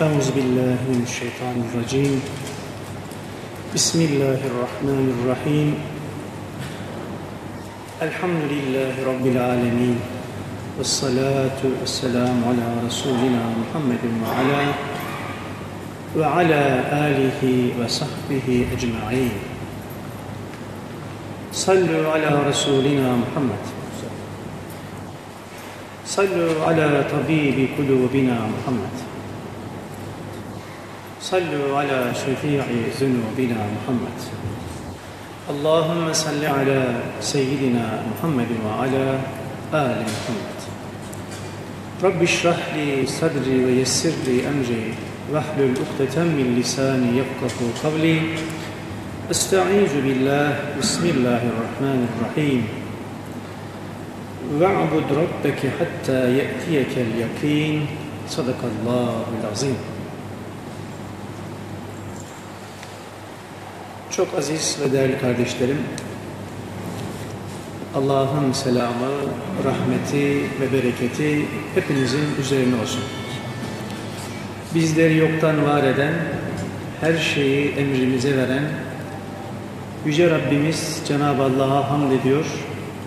أعوذ بالله من الشيطان الرجيم. بسم الله الرحمن الرحيم. الحمد لله رب العالمين والصلاة والسلام على رسولنا محمد وعلى وعلى آله وصحبه أجمعين. صلوا على رسولنا محمد. صلوا على طبيب قلوبنا محمد. صلوا على شفيع ذنوبنا محمد. اللهم صل على سيدنا محمد وعلى آل محمد. رب اشرح لي صدري ويسر لي أمري. واحلل عقدة من لساني يفقه قولي. أستعيذ بالله. بسم الله الرحمن الرحيم. واعبد ربك حتى يأتيك اليقين. صدق الله العظيم. Çok aziz ve değerli kardeşlerim, Allah'ın selamı, rahmeti ve bereketi hepinizin üzerine olsun. Bizleri yoktan var eden, her şeyi emrimize veren, Yüce Rabbimiz Cenab-ı Allah'a hamd ediyor.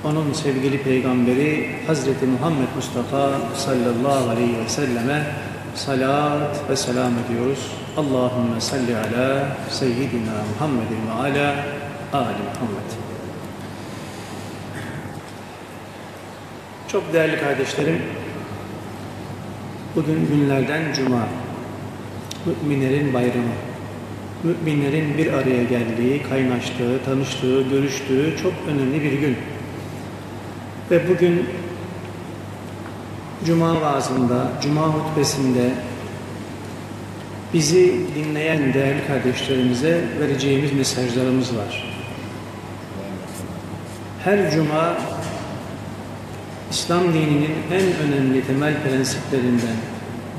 Onun sevgili peygamberi Hazreti Muhammed Mustafa sallallahu aleyhi ve selleme salat ve selam ediyoruz. Allahümme salli ala seyyidina Muhammedin ve ala ali Muhammed. Çok değerli kardeşlerim, bugün günlerden cuma, müminlerin bayramı, müminlerin bir araya geldiği, kaynaştığı, tanıştığı, görüştüğü çok önemli bir gün. Ve bugün Cuma vaazında, Cuma hutbesinde bizi dinleyen değerli kardeşlerimize vereceğimiz mesajlarımız var. Her Cuma İslam dininin en önemli temel prensiplerinden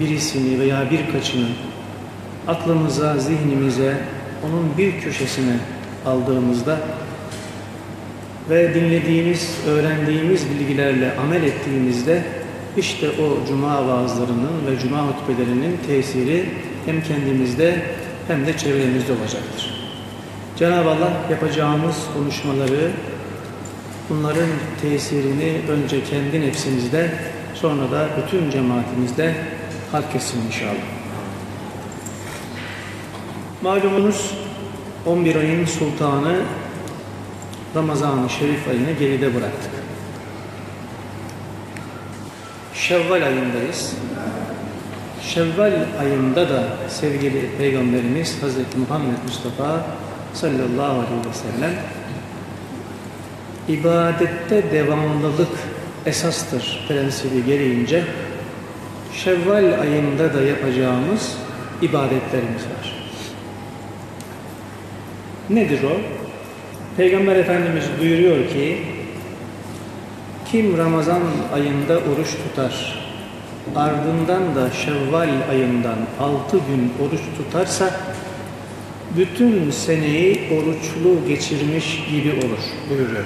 birisini veya birkaçını aklımıza, zihnimize, onun bir köşesine aldığımızda ve dinlediğimiz, öğrendiğimiz bilgilerle amel ettiğimizde işte o cuma vaazlarının ve cuma hutbelerinin tesiri hem kendimizde hem de çevremizde olacaktır. Cenab-ı Allah yapacağımız konuşmaları, bunların tesirini önce kendi nefsimizde, sonra da bütün cemaatimizde hak etsin inşallah. Malumunuz 11 ayın sultanı Ramazan-ı Şerif ayını geride bıraktık. Şevval ayındayız. Şevval ayında da sevgili Peygamberimiz Hazreti Muhammed Mustafa sallallahu aleyhi ve sellem ibadette devamlılık esastır prensibi gereğince Şevval ayında da yapacağımız ibadetlerimiz var. Nedir o? Peygamber Efendimiz buyuruyor ki kim Ramazan ayında oruç tutar ardından da Şevval ayından altı gün oruç tutarsa bütün seneyi oruçlu geçirmiş gibi olur buyuruyor.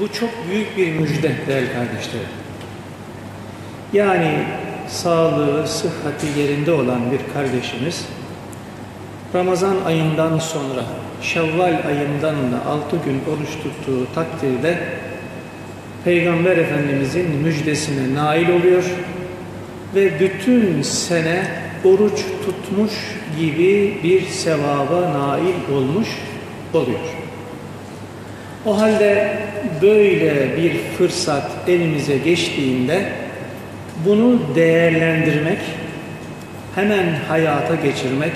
Bu çok büyük bir müjde değerli kardeşlerim. Yani sağlığı, sıhhati yerinde olan bir kardeşimiz Ramazan ayından sonra Şevval ayından da altı gün oruç tuttuğu takdirde Peygamber Efendimizin müjdesine nail oluyor ve bütün sene oruç tutmuş gibi bir sevaba nail olmuş oluyor. O halde böyle bir fırsat elimize geçtiğinde bunu değerlendirmek, hemen hayata geçirmek,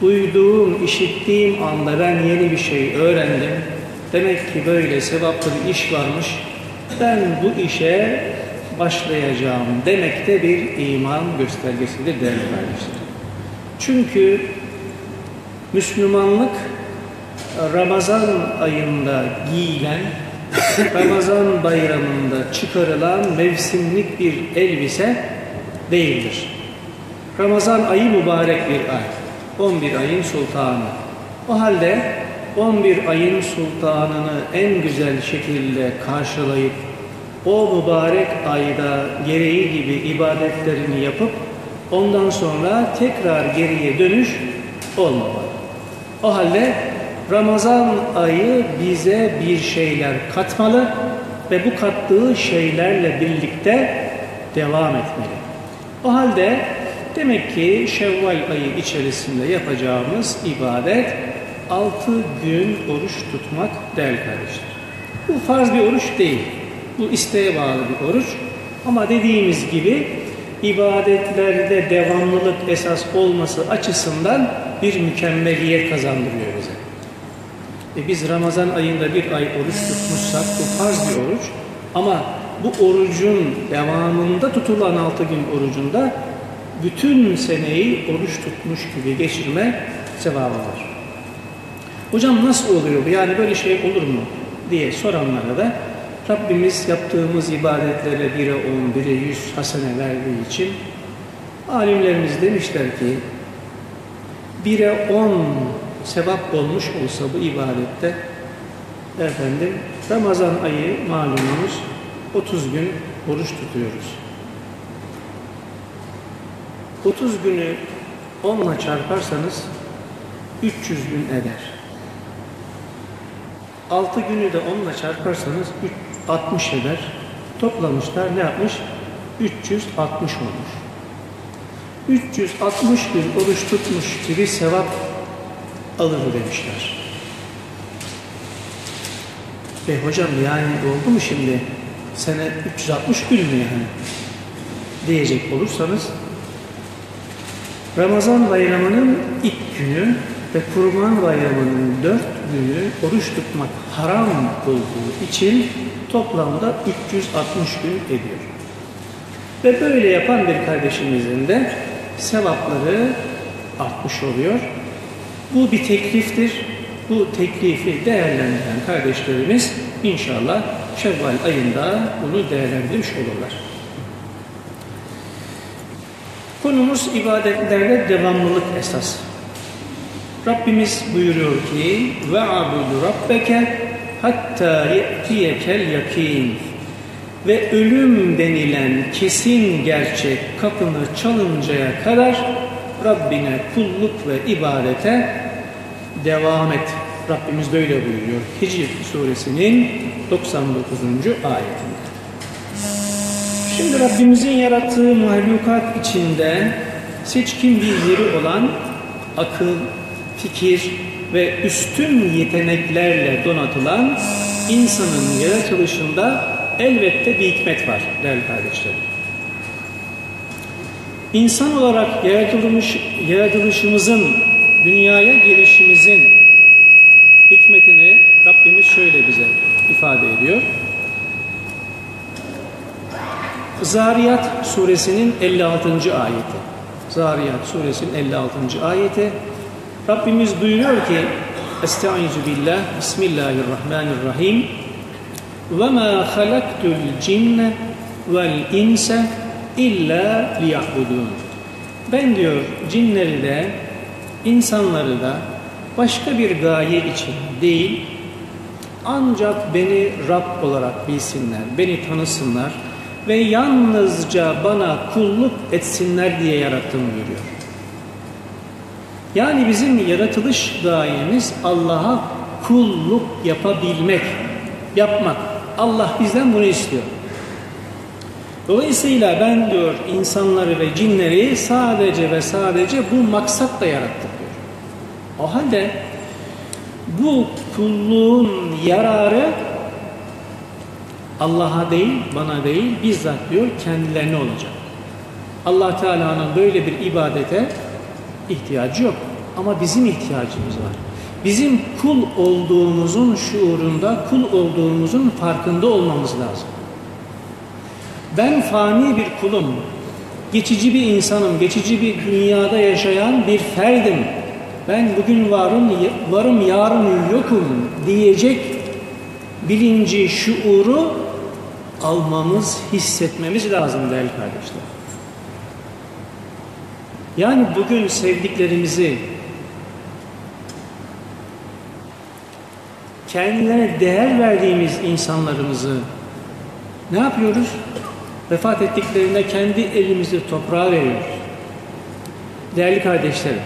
duyduğum, işittiğim anda ben yeni bir şey öğrendim. Demek ki böyle sevaplı bir iş varmış. Ben bu işe başlayacağım demek de bir iman göstergesidir değerli kardeşlerim. Çünkü Müslümanlık Ramazan ayında giyilen, Ramazan bayramında çıkarılan mevsimlik bir elbise değildir. Ramazan ayı mübarek bir ay. 11 ayın sultanı. O halde 11 ayın sultanını en güzel şekilde karşılayıp o mübarek ayda gereği gibi ibadetlerini yapıp ondan sonra tekrar geriye dönüş olmamalı. O halde Ramazan ayı bize bir şeyler katmalı ve bu kattığı şeylerle birlikte devam etmeli. O halde demek ki Şevval ayı içerisinde yapacağımız ibadet altı gün oruç tutmak değerli kardeşler. Bu farz bir oruç değil. Bu isteğe bağlı bir oruç. Ama dediğimiz gibi ibadetlerde devamlılık esas olması açısından bir mükemmeliyet kazandırıyor bize. E biz Ramazan ayında bir ay oruç tutmuşsak bu farz bir oruç ama bu orucun devamında tutulan altı gün orucunda bütün seneyi oruç tutmuş gibi geçirme sevabı var. Hocam nasıl oluyor bu? Yani böyle şey olur mu? diye soranlara da Rabbimiz yaptığımız ibadetlere bire on, bire yüz hasene verdiği için alimlerimiz demişler ki bire on sevap olmuş olsa bu ibadette efendim Ramazan ayı malumunuz 30 gün oruç tutuyoruz. 30 günü 10 ile çarparsanız 300 gün eder. 6 günü de 10 ile çarparsanız 60 eder. Toplamışlar ne yapmış? 360 olmuş. 360 gün oruç tutmuş gibi sevap alır demişler. E hocam yani oldu mu şimdi? Sene 360 gün mü yani? Diyecek olursanız Ramazan bayramının ilk günü ve Kurban bayramının dört günü oruç tutmak haram olduğu için toplamda 360 gün ediyor. Ve böyle yapan bir kardeşimizin de sevapları artmış oluyor. Bu bir tekliftir. Bu teklifi değerlendiren kardeşlerimiz inşallah Şevval ayında bunu değerlendirmiş olurlar. Konumuz ibadetlerde devamlılık esas. Rabbimiz buyuruyor ki ve abudu rabbeke hatta ye'tiyekel yakin ve ölüm denilen kesin gerçek kapını çalıncaya kadar Rabbine kulluk ve ibadete devam et. Rabbimiz böyle buyuruyor. Hicr suresinin 99. ayetinde. Şimdi Rabbimizin yarattığı mahlukat içinde seçkin bir yeri olan akıl, fikir ve üstün yeteneklerle donatılan insanın yaratılışında elbette bir hikmet var değerli kardeşlerim. İnsan olarak yaratılmış, yaratılışımızın, dünyaya gelişimizin hikmetini Rabbimiz şöyle bize ifade ediyor. Zariyat suresinin 56. ayeti. Zariyat suresinin 56. ayeti. Rabbimiz buyuruyor ki Estaizu billah Bismillahirrahmanirrahim Ve ma halaktul cinne vel inse illa liyahbudun Ben diyor cinleri de insanları da başka bir gaye için değil ancak beni Rab olarak bilsinler, beni tanısınlar ve yalnızca bana kulluk etsinler diye yarattım buyuruyor. Yani bizim yaratılış gayemiz Allah'a kulluk yapabilmek, yapmak. Allah bizden bunu istiyor. Dolayısıyla ben diyor insanları ve cinleri sadece ve sadece bu maksatla yarattık diyor. O halde bu kulluğun yararı Allah'a değil, bana değil, bizzat diyor kendilerine olacak. Allah Teala'nın böyle bir ibadete ihtiyacı yok. Ama bizim ihtiyacımız var. Bizim kul olduğumuzun şuurunda, kul olduğumuzun farkında olmamız lazım. Ben fani bir kulum, geçici bir insanım, geçici bir dünyada yaşayan bir ferdim. Ben bugün varım, varım yarın yokum diyecek bilinci, şuuru almamız, hissetmemiz lazım değerli kardeşler. Yani bugün sevdiklerimizi kendilerine değer verdiğimiz insanlarımızı Ne yapıyoruz? Vefat ettiklerinde kendi elimizi toprağa veriyoruz. Değerli kardeşlerim,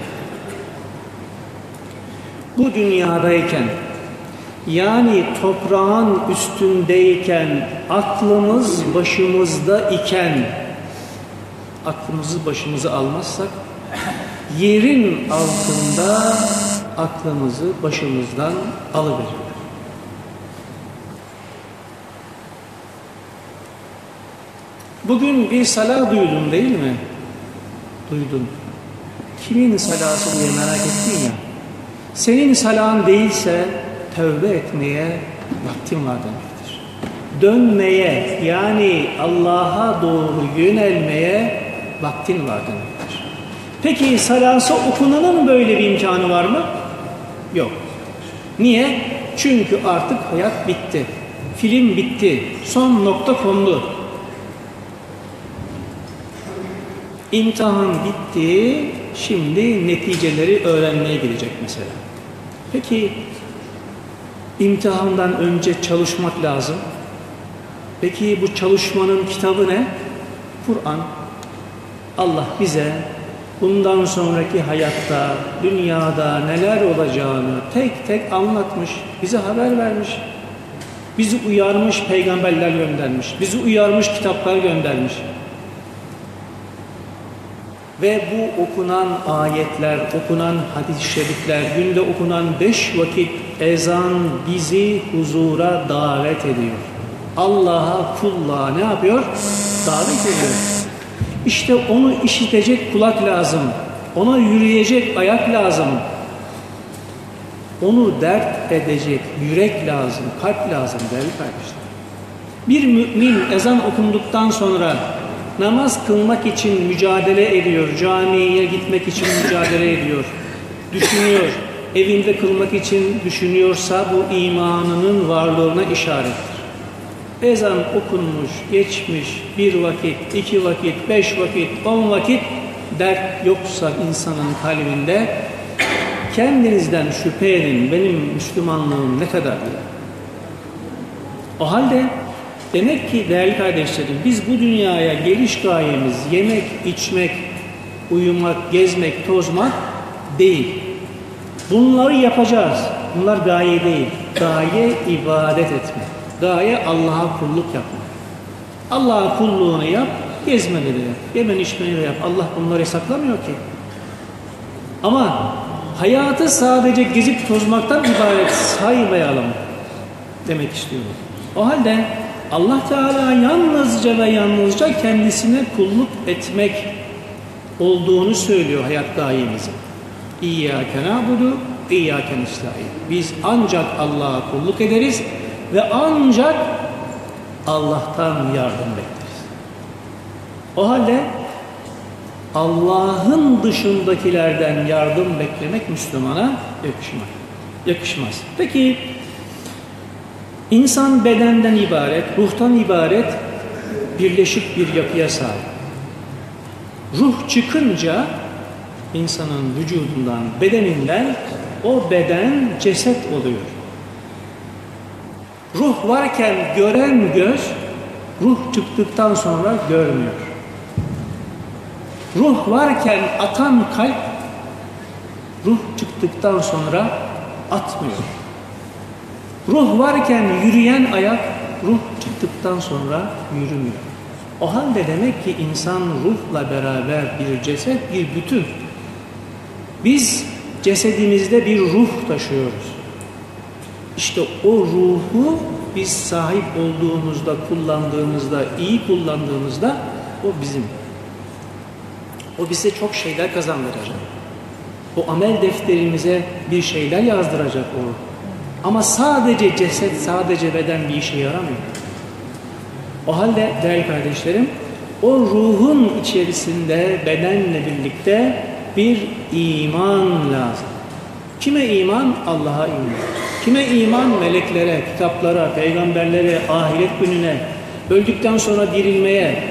bu dünyadayken yani toprağın üstündeyken aklımız başımızda iken aklımızı başımıza almazsak yerin altında aklımızı başımızdan alıverir. Bugün bir sala duydum değil mi? Duydum. Kimin salası diye merak ettin ya. Senin salan değilse tövbe etmeye vaktin var demektir. Dönmeye yani Allah'a doğru yönelmeye vaktin var demektir. Peki salası okunanın böyle bir imkanı var mı? Yok. Niye? Çünkü artık hayat bitti. Film bitti. Son nokta kondu. İmtihan bitti. Şimdi neticeleri öğrenmeye gidecek mesela. Peki imtihandan önce çalışmak lazım. Peki bu çalışmanın kitabı ne? Kur'an. Allah bize bundan sonraki hayatta, dünyada neler olacağını tek tek anlatmış, bize haber vermiş. Bizi uyarmış, peygamberler göndermiş. Bizi uyarmış, kitaplar göndermiş. Ve bu okunan ayetler, okunan hadis-i şerifler, günde okunan beş vakit ezan bizi huzura davet ediyor. Allah'a, kulluğa ne yapıyor? Davet ediyor. İşte onu işitecek kulak lazım. Ona yürüyecek ayak lazım. Onu dert edecek yürek lazım, kalp lazım değerli kardeşler. Bir mümin ezan okunduktan sonra namaz kılmak için mücadele ediyor, camiye gitmek için mücadele ediyor, düşünüyor, evinde kılmak için düşünüyorsa bu imanının varlığına işarettir. Ezan okunmuş, geçmiş, bir vakit, iki vakit, beş vakit, on vakit dert yoksa insanın kalbinde kendinizden şüphe edin benim Müslümanlığım ne kadar diye. O halde demek ki değerli kardeşlerim biz bu dünyaya geliş gayemiz yemek, içmek, uyumak, gezmek, tozmak değil. Bunları yapacağız. Bunlar gaye değil. Gaye ibadet etmek. Gaye Allah'a kulluk yapmak. Allah'a kulluğunu yap, gezmeni de yap, yemen içmeni de yap. Allah bunları saklamıyor ki. Ama hayatı sadece gezip tozmaktan ibaret saymayalım demek istiyorum. O halde Allah Teala yalnızca ve yalnızca kendisine kulluk etmek olduğunu söylüyor hayat gayemizin. İyyâke nâbudu, İyyâke nesta'in. Biz ancak Allah'a kulluk ederiz ve ancak Allah'tan yardım bekleriz. O halde Allah'ın dışındakilerden yardım beklemek Müslümana yakışmaz. yakışmaz. Peki insan bedenden ibaret, ruhtan ibaret birleşik bir yapıya sahip. Ruh çıkınca insanın vücudundan, bedeninden o beden ceset oluyor. Ruh varken gören göz, ruh çıktıktan sonra görmüyor. Ruh varken atan kalp, ruh çıktıktan sonra atmıyor. Ruh varken yürüyen ayak, ruh çıktıktan sonra yürümüyor. O halde demek ki insan ruhla beraber bir ceset, bir bütün. Biz cesedimizde bir ruh taşıyoruz. İşte o ruhu biz sahip olduğumuzda, kullandığımızda, iyi kullandığımızda o bizim. O bize çok şeyler kazandıracak. O amel defterimize bir şeyler yazdıracak o. Ama sadece ceset, sadece beden bir işe yaramıyor. O halde değerli kardeşlerim, o ruhun içerisinde bedenle birlikte bir iman lazım. Kime iman? Allah'a iman. Kime iman? Meleklere, kitaplara, peygamberlere, ahiret gününe, öldükten sonra dirilmeye,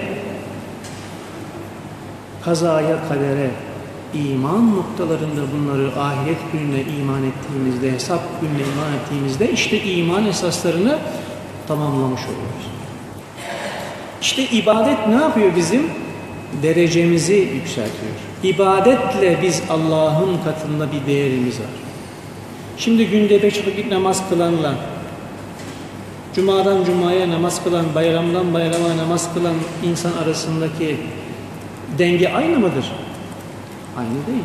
kazaya, kadere, iman noktalarında bunları ahiret gününe iman ettiğimizde, hesap gününe iman ettiğimizde işte iman esaslarını tamamlamış oluyoruz. İşte ibadet ne yapıyor bizim? Derecemizi yükseltiyor. İbadetle biz Allah'ın katında bir değerimiz var. Şimdi günde beş vakit namaz kılanla, cumadan cumaya namaz kılan, bayramdan bayrama namaz kılan insan arasındaki denge aynı mıdır? Aynı değil.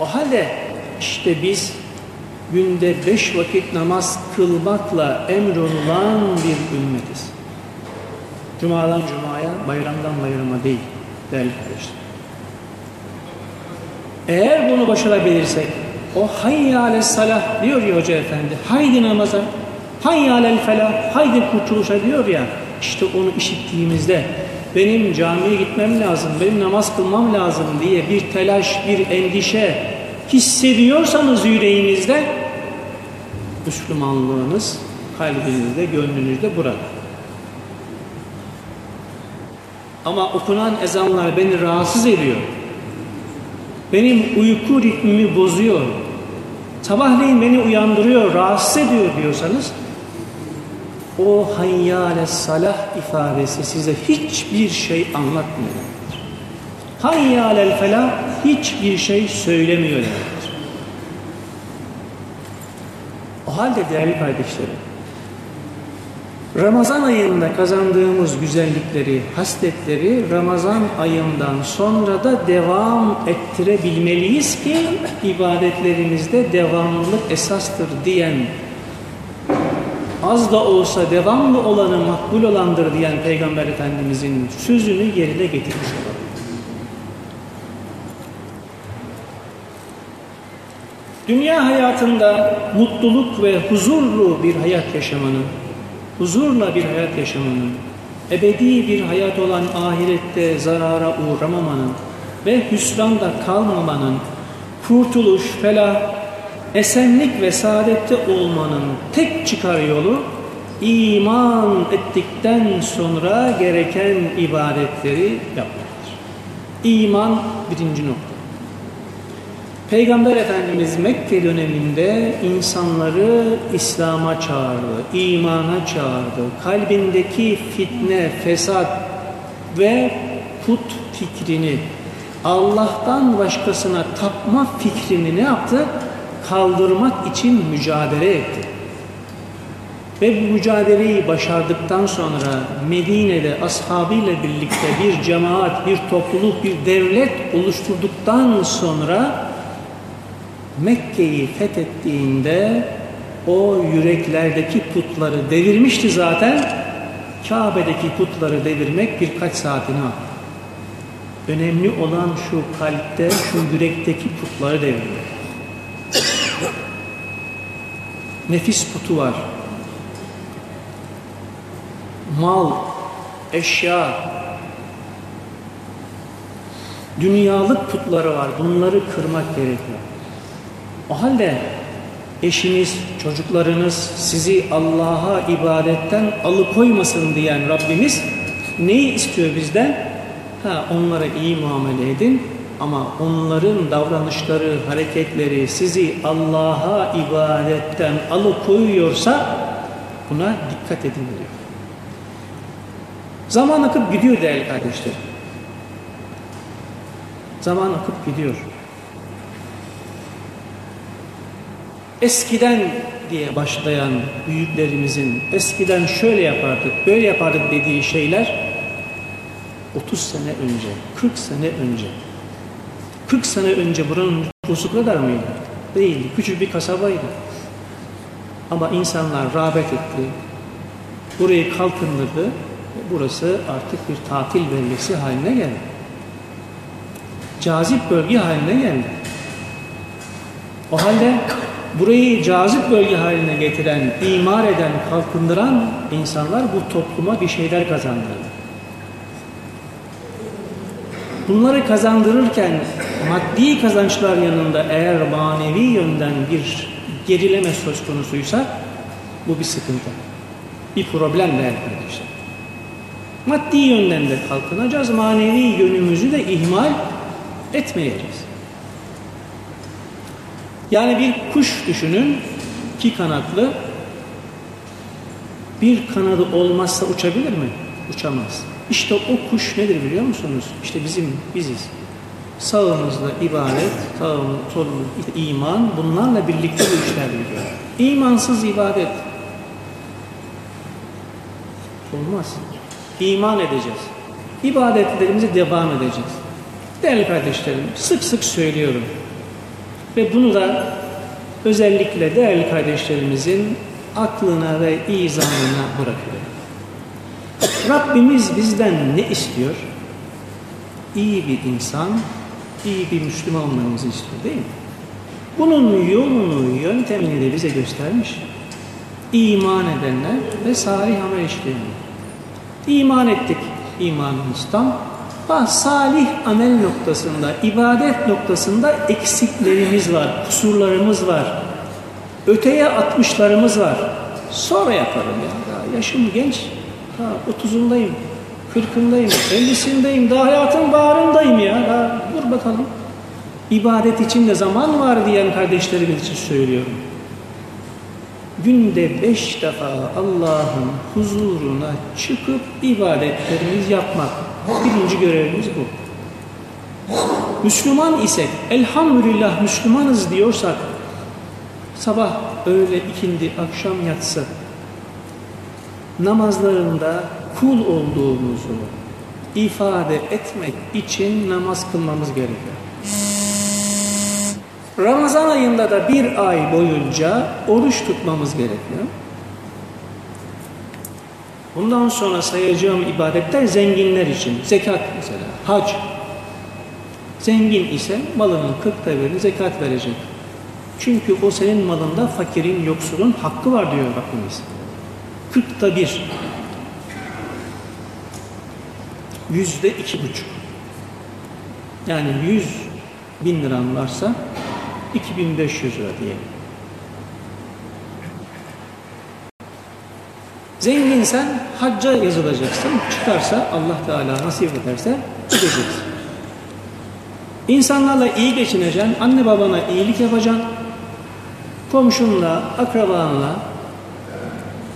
O halde işte biz günde beş vakit namaz kılmakla emrolunan bir ümmetiz. Cumadan cumaya, bayramdan bayrama değil değerli kardeşler. Eğer bunu başarabilirsek, o hayyâle salah diyor ya hoca efendi, haydi namaza, hayyâlel felah, haydi kurtuluşa diyor ya, işte onu işittiğimizde benim camiye gitmem lazım, benim namaz kılmam lazım diye bir telaş, bir endişe hissediyorsanız yüreğinizde Müslümanlığınız kalbinizde, gönlünüzde burada. Ama okunan ezanlar beni rahatsız ediyor. Benim uyku ritmimi bozuyor. Sabahleyin beni uyandırıyor, rahatsız ediyor diyorsanız o hayyâle salah ifadesi size hiçbir şey anlatmıyor. Hayyâlel felah hiçbir şey söylemiyor demektir. O halde değerli kardeşlerim, Ramazan ayında kazandığımız güzellikleri, hasletleri Ramazan ayından sonra da devam ettirebilmeliyiz ki ibadetlerimizde devamlılık esastır diyen az da olsa devamlı olanı makbul olandır diyen Peygamber Efendimizin sözünü yerine getirmiş olalım. Dünya hayatında mutluluk ve huzurlu bir hayat yaşamanın, huzurla bir hayat yaşamanın, ebedi bir hayat olan ahirette zarara uğramamanın ve hüsranda kalmamanın, kurtuluş, felah, esenlik ve saadette olmanın tek çıkar yolu iman ettikten sonra gereken ibadetleri yapmaktır. İman birinci nokta. Peygamber Efendimiz Mekke döneminde insanları İslam'a çağırdı, imana çağırdı. Kalbindeki fitne, fesat ve put fikrini, Allah'tan başkasına tapma fikrini ne yaptı? Kaldırmak için mücadele etti. Ve bu mücadeleyi başardıktan sonra Medine'de ashabıyla birlikte bir cemaat, bir topluluk, bir devlet oluşturduktan sonra Mekke'yi fethettiğinde o yüreklerdeki putları devirmişti zaten. Kabe'deki putları devirmek birkaç saatini aldı. Önemli olan şu kalpte, şu yürekteki putları devirmek. Nefis putu var. Mal, eşya, dünyalık putları var. Bunları kırmak gerekiyor. O halde eşiniz, çocuklarınız sizi Allah'a ibadetten alıkoymasın diyen Rabbimiz neyi istiyor bizden? Ha, onlara iyi muamele edin ama onların davranışları, hareketleri sizi Allah'a ibadetten alıkoyuyorsa buna dikkat edin diyor. Zaman akıp gidiyor değerli kardeşlerim. Zaman akıp gidiyor. Eskiden diye başlayan büyüklerimizin eskiden şöyle yapardık, böyle yapardık dediği şeyler 30 sene önce, 40 sene önce 40 sene önce buranın nüfusu kadar mıydı? Değildi. Küçük bir kasabaydı. Ama insanlar rağbet etti. Burayı kalkındırdı. Burası artık bir tatil bölgesi haline geldi. Cazip bölge haline geldi. O halde burayı cazip bölge haline getiren, imar eden, kalkındıran insanlar bu topluma bir şeyler kazandırdı. Bunları kazandırırken maddi kazançlar yanında eğer manevi yönden bir gerileme söz konusuysa bu bir sıkıntı. Bir problem değerli kardeşler. Maddi yönden de kalkınacağız, manevi yönümüzü de ihmal etmeyeceğiz. Yani bir kuş düşünün, iki kanatlı, bir kanadı olmazsa uçabilir mi? Uçamaz. İşte o kuş nedir biliyor musunuz? İşte bizim biziz. Sağımızda ibadet, sağımız, solumuz iman, bunlarla birlikte bu işler biliyor. İmansız ibadet olmaz. İman edeceğiz. İbadetlerimize devam edeceğiz. Değerli kardeşlerim, sık sık söylüyorum. Ve bunu da özellikle değerli kardeşlerimizin aklına ve izanına bırakıyorum. Rabbimiz bizden ne istiyor? İyi bir insan, iyi bir Müslüman olmamızı istiyor değil mi? Bunun yolunu, yöntemini de bize göstermiş. İman edenler ve salih amel işleyenler. İman ettik, imanımız tam. Ha, salih amel noktasında, ibadet noktasında eksiklerimiz var, kusurlarımız var. Öteye atmışlarımız var. Sonra yaparım ya. Daha yaşım genç. Ha, otuzundayım, kırkındayım, ellisindeyim. Daha hayatın bağrındayım ya. Daha dur bakalım. İbadet için de zaman var diyen kardeşlerimiz için söylüyorum. Günde beş defa Allah'ın huzuruna çıkıp ibadetlerimizi yapmak. Birinci görevimiz bu. Müslüman ise elhamdülillah Müslümanız diyorsak sabah, öğle, ikindi, akşam yatsı namazlarında kul olduğumuzu ifade etmek için namaz kılmamız gerekiyor. Ramazan ayında da bir ay boyunca oruç tutmamız gerekiyor. Bundan sonra sayacağım ibadetler zenginler için. Zekat mesela, hac. Zengin ise malının kırkta birini zekat verecek. Çünkü o senin malında fakirin, yoksulun hakkı var diyor Rabbimiz. Kırkta bir. Yüzde iki buçuk. Yani yüz bin liran varsa 2500 lira diyelim. Zenginsen hacca yazılacaksın. Çıkarsa Allah Teala nasip ederse gideceksin. İnsanlarla iyi geçineceksin. Anne babana iyilik yapacaksın. Komşunla, akrabanla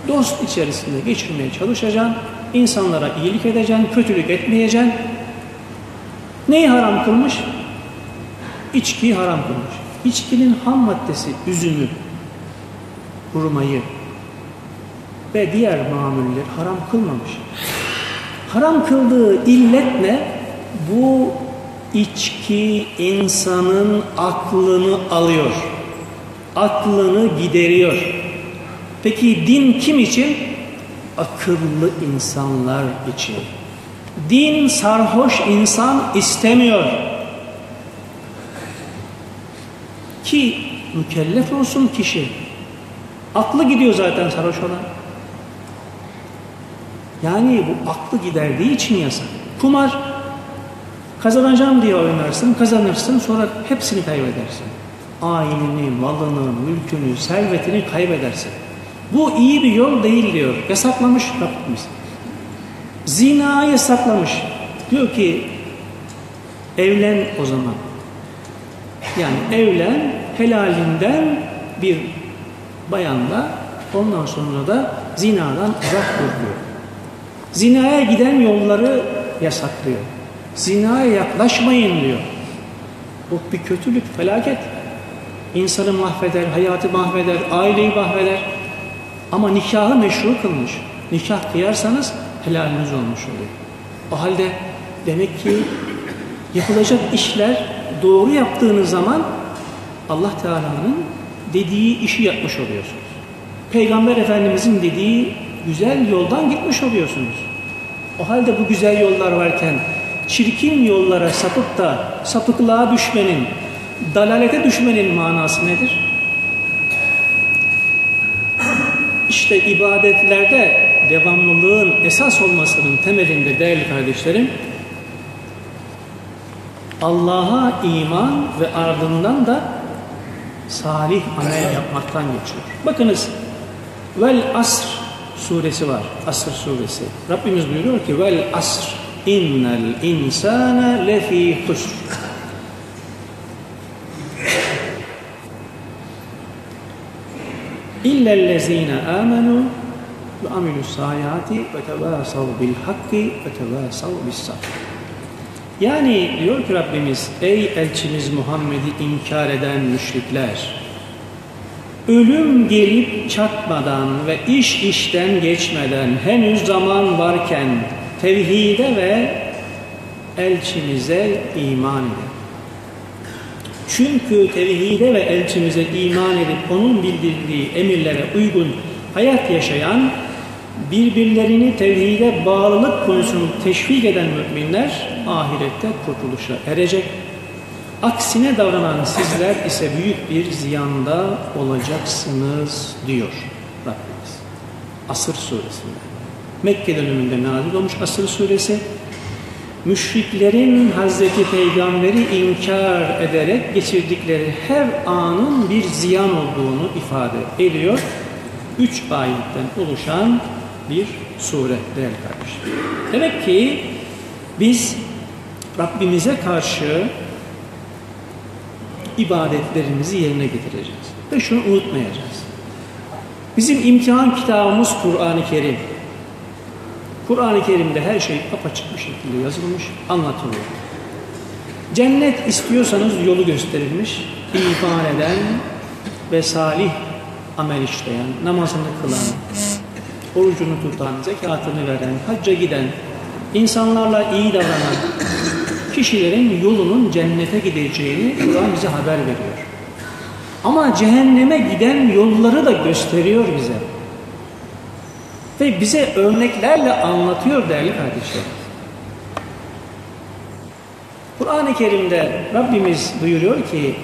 dost içerisinde geçirmeye çalışacaksın. İnsanlara iyilik edeceksin, kötülük etmeyeceksin. Neyi haram kılmış? İçkiyi haram kılmış. İçkinin ham maddesi üzümü, hurmayı ve diğer mamulleri haram kılmamış. Haram kıldığı illet ne? Bu içki insanın aklını alıyor. Aklını gideriyor. Peki din kim için? Akıllı insanlar için. Din sarhoş insan istemiyor. Ki mükellef olsun kişi. Aklı gidiyor zaten sarhoş olan. Yani bu aklı giderdiği için yasak. Kumar kazanacağım diye oynarsın, kazanırsın sonra hepsini kaybedersin. Aileni, malını, mülkünü, servetini kaybedersin. Bu iyi bir yol değil diyor. Yasaklamış Rabbimiz. Zina yasaklamış. Diyor ki evlen o zaman. Yani evlen helalinden bir bayanla ondan sonra da zinadan uzak dur diyor. Zinaya giden yolları yasaklıyor. Zinaya yaklaşmayın diyor. Bu bir kötülük, felaket. İnsanı mahveder, hayatı mahveder, aileyi mahveder. Ama nikahı meşru kılmış. Nikah kıyarsanız helaliniz olmuş oluyor. O halde demek ki yapılacak işler doğru yaptığınız zaman Allah Teala'nın dediği işi yapmış oluyorsunuz. Peygamber Efendimizin dediği güzel yoldan gitmiş oluyorsunuz. O halde bu güzel yollar varken çirkin yollara sapıp da sapıklığa düşmenin, dalalete düşmenin manası nedir? İşte ibadetlerde devamlılığın esas olmasının temelinde değerli kardeşlerim Allah'a iman ve ardından da salih amel yapmaktan geçiyor. Bakınız vel asr suresi var. Asr suresi. Rabbimiz buyuruyor ki vel asr innel insane lefi husr. İllellezine amenu ve amilus sayati ve tevasav bil hakki ve tevasav bis. Yani diyor ki Rabbimiz ey elçimiz Muhammed'i inkar eden müşrikler ölüm gelip çatmadan ve iş işten geçmeden henüz zaman varken tevhide ve elçimize iman edin. Çünkü tevhide ve elçimize iman edip onun bildirdiği emirlere uygun hayat yaşayan, birbirlerini tevhide bağlılık konusunu teşvik eden müminler ahirette kurtuluşa erecek. Aksine davranan sizler ise büyük bir ziyanda olacaksınız diyor Rabbimiz. Asır suresinde. Mekke döneminde nazil olmuş Asır suresi müşriklerin Hazreti Peygamber'i inkar ederek geçirdikleri her anın bir ziyan olduğunu ifade ediyor. Üç ayetten oluşan bir sure değerli kardeşler. Demek ki biz Rabbimize karşı ibadetlerimizi yerine getireceğiz. Ve şunu unutmayacağız. Bizim imtihan kitabımız Kur'an-ı Kerim. Kur'an-ı Kerim'de her şey apaçık bir şekilde yazılmış, anlatılıyor. Cennet istiyorsanız yolu gösterilmiş, iman eden ve salih amel işleyen, namazını kılan, orucunu tutan, zekatını veren, hacca giden, insanlarla iyi davranan kişilerin yolunun cennete gideceğini Kur'an bize haber veriyor. Ama cehenneme giden yolları da gösteriyor bize. Ve bize örneklerle anlatıyor değerli kardeşler. Kur'an-ı Kerim'de Rabbimiz buyuruyor ki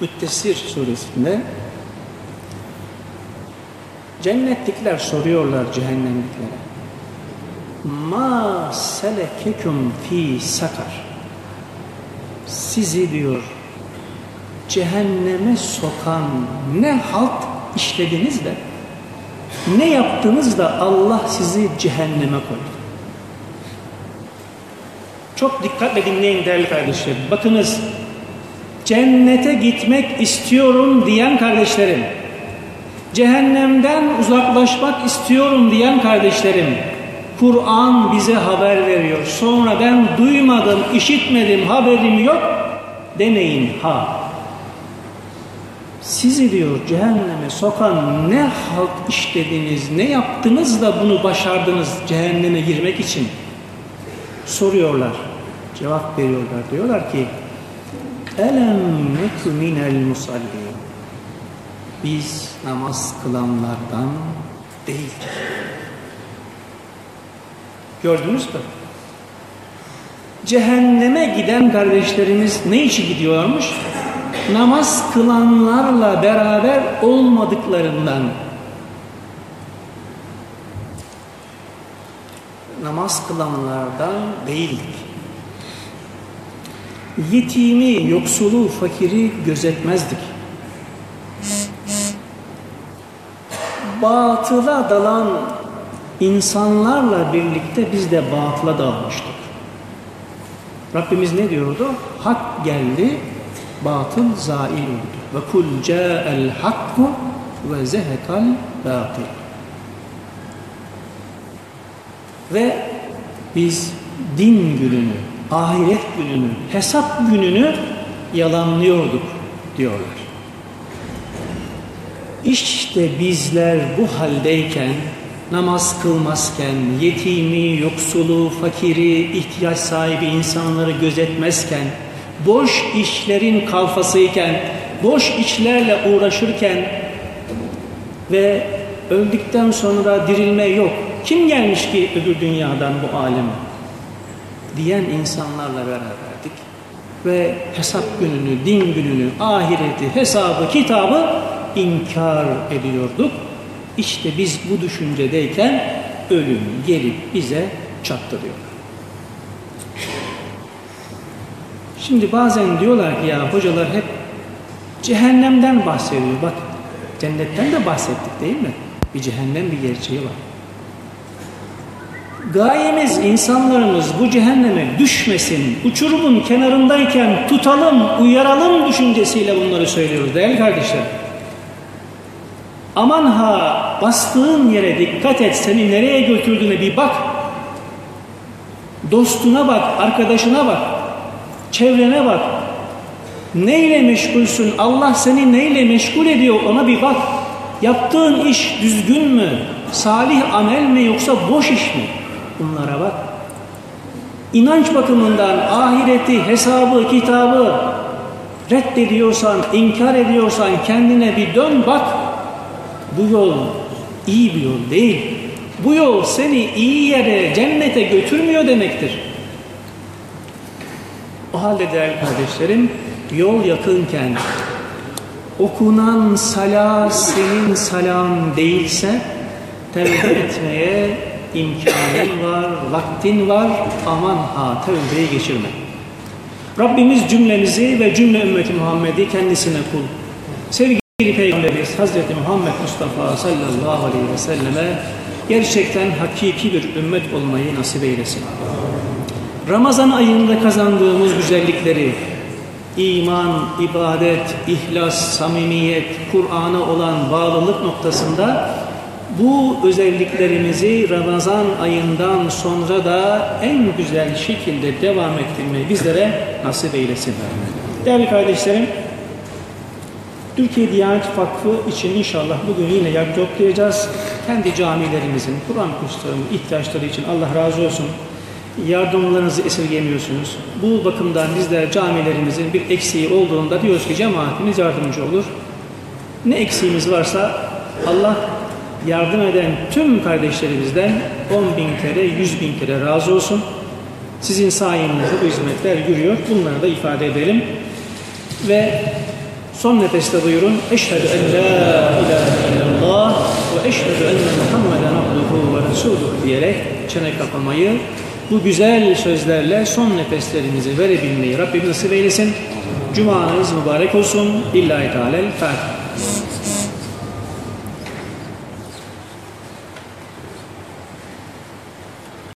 Müttesir suresinde cennetlikler soruyorlar cehennemliklere. Ma selekekum fi sakar. Sizi diyor cehenneme sokan ne halt işlediniz de ne yaptınız da Allah sizi cehenneme koydu. Çok dikkatle dinleyin değerli kardeşlerim. Bakınız cennete gitmek istiyorum diyen kardeşlerim, cehennemden uzaklaşmak istiyorum diyen kardeşlerim, Kur'an bize haber veriyor. Sonra ben duymadım, işitmedim, haberim yok demeyin ha. Sizi diyor cehenneme sokan ne halt işlediniz, ne yaptınız da bunu başardınız cehenneme girmek için? Soruyorlar, cevap veriyorlar. Diyorlar ki, Elem neku minel musallin. Biz namaz kılanlardan değildik. Gördünüz mü? Cehenneme giden kardeşlerimiz ne için gidiyormuş? Namaz kılanlarla beraber olmadıklarından. Namaz kılanlardan değildik. Yetimi, yoksulu, fakiri gözetmezdik. Batıla dalan insanlarla birlikte biz de batıla dalmıştık. Rabbimiz ne diyordu? Hak geldi, batıl zail oldu. Ve kul ca'el hakku ve zehekal batıl. Ve biz din gününü, ahiret gününü, hesap gününü yalanlıyorduk diyorlar. İşte bizler bu haldeyken namaz kılmazken, yetimi, yoksulu, fakiri, ihtiyaç sahibi insanları gözetmezken, boş işlerin kalfasıyken, boş işlerle uğraşırken ve öldükten sonra dirilme yok. Kim gelmiş ki öbür dünyadan bu aleme? Diyen insanlarla beraberdik. Ve hesap gününü, din gününü, ahireti, hesabı, kitabı inkar ediyorduk. İşte biz bu düşüncedeyken ölüm gelip bize çattırıyor. Şimdi bazen diyorlar ki ya hocalar hep cehennemden bahsediyor. Bak cennetten de bahsettik değil mi? Bir cehennem bir gerçeği var. Gayemiz insanlarımız bu cehenneme düşmesin, uçurumun kenarındayken tutalım, uyaralım düşüncesiyle bunları söylüyoruz değerli kardeşler. Aman ha bastığın yere dikkat et seni nereye götürdüğüne bir bak. Dostuna bak, arkadaşına bak, çevrene bak. Neyle meşgulsün? Allah seni neyle meşgul ediyor ona bir bak. Yaptığın iş düzgün mü? Salih amel mi yoksa boş iş mi? Bunlara bak. İnanç bakımından ahireti, hesabı, kitabı reddediyorsan, inkar ediyorsan kendine bir dön bak. Bu yol iyi bir yol değil. Bu yol seni iyi yere, cennete götürmüyor demektir. O halde değerli kardeşlerim, yol yakınken okunan sala senin salam değilse tevbe etmeye imkanın var, vaktin var. Aman ha tevbeyi geçirme. Rabbimiz cümlemizi ve cümle ümmeti Muhammed'i kendisine kul. Sevgili Peygamberimiz Hazreti Muhammed Mustafa sallallahu aleyhi ve selleme gerçekten hakiki bir ümmet olmayı nasip eylesin. Ramazan ayında kazandığımız güzellikleri, iman, ibadet, ihlas, samimiyet, Kur'an'a olan bağlılık noktasında bu özelliklerimizi Ramazan ayından sonra da en güzel şekilde devam ettirmeyi bizlere nasip eylesin. Değerli kardeşlerim, Türkiye Diyanet Vakfı için inşallah bugün yine yer toplayacağız. Kendi camilerimizin, Kur'an kurslarının ihtiyaçları için Allah razı olsun. Yardımlarınızı esirgemiyorsunuz. Bu bakımdan bizler camilerimizin bir eksiği olduğunda diyoruz ki cemaatimiz yardımcı olur. Ne eksiğimiz varsa Allah yardım eden tüm kardeşlerimizden 10 bin kere, 100 bin kere razı olsun. Sizin sayenizde bu hizmetler yürüyor. Bunları da ifade edelim. Ve son nefeste buyurun. Eşhedü en la ilahe illallah ve eşhedü enne Muhammeden abduhu ve resuluhu diyerek çene kapamayı bu güzel sözlerle son nefeslerimizi verebilmeyi Rabbim nasip eylesin. Cumanız mübarek olsun. İllahi Teala'l Fatiha.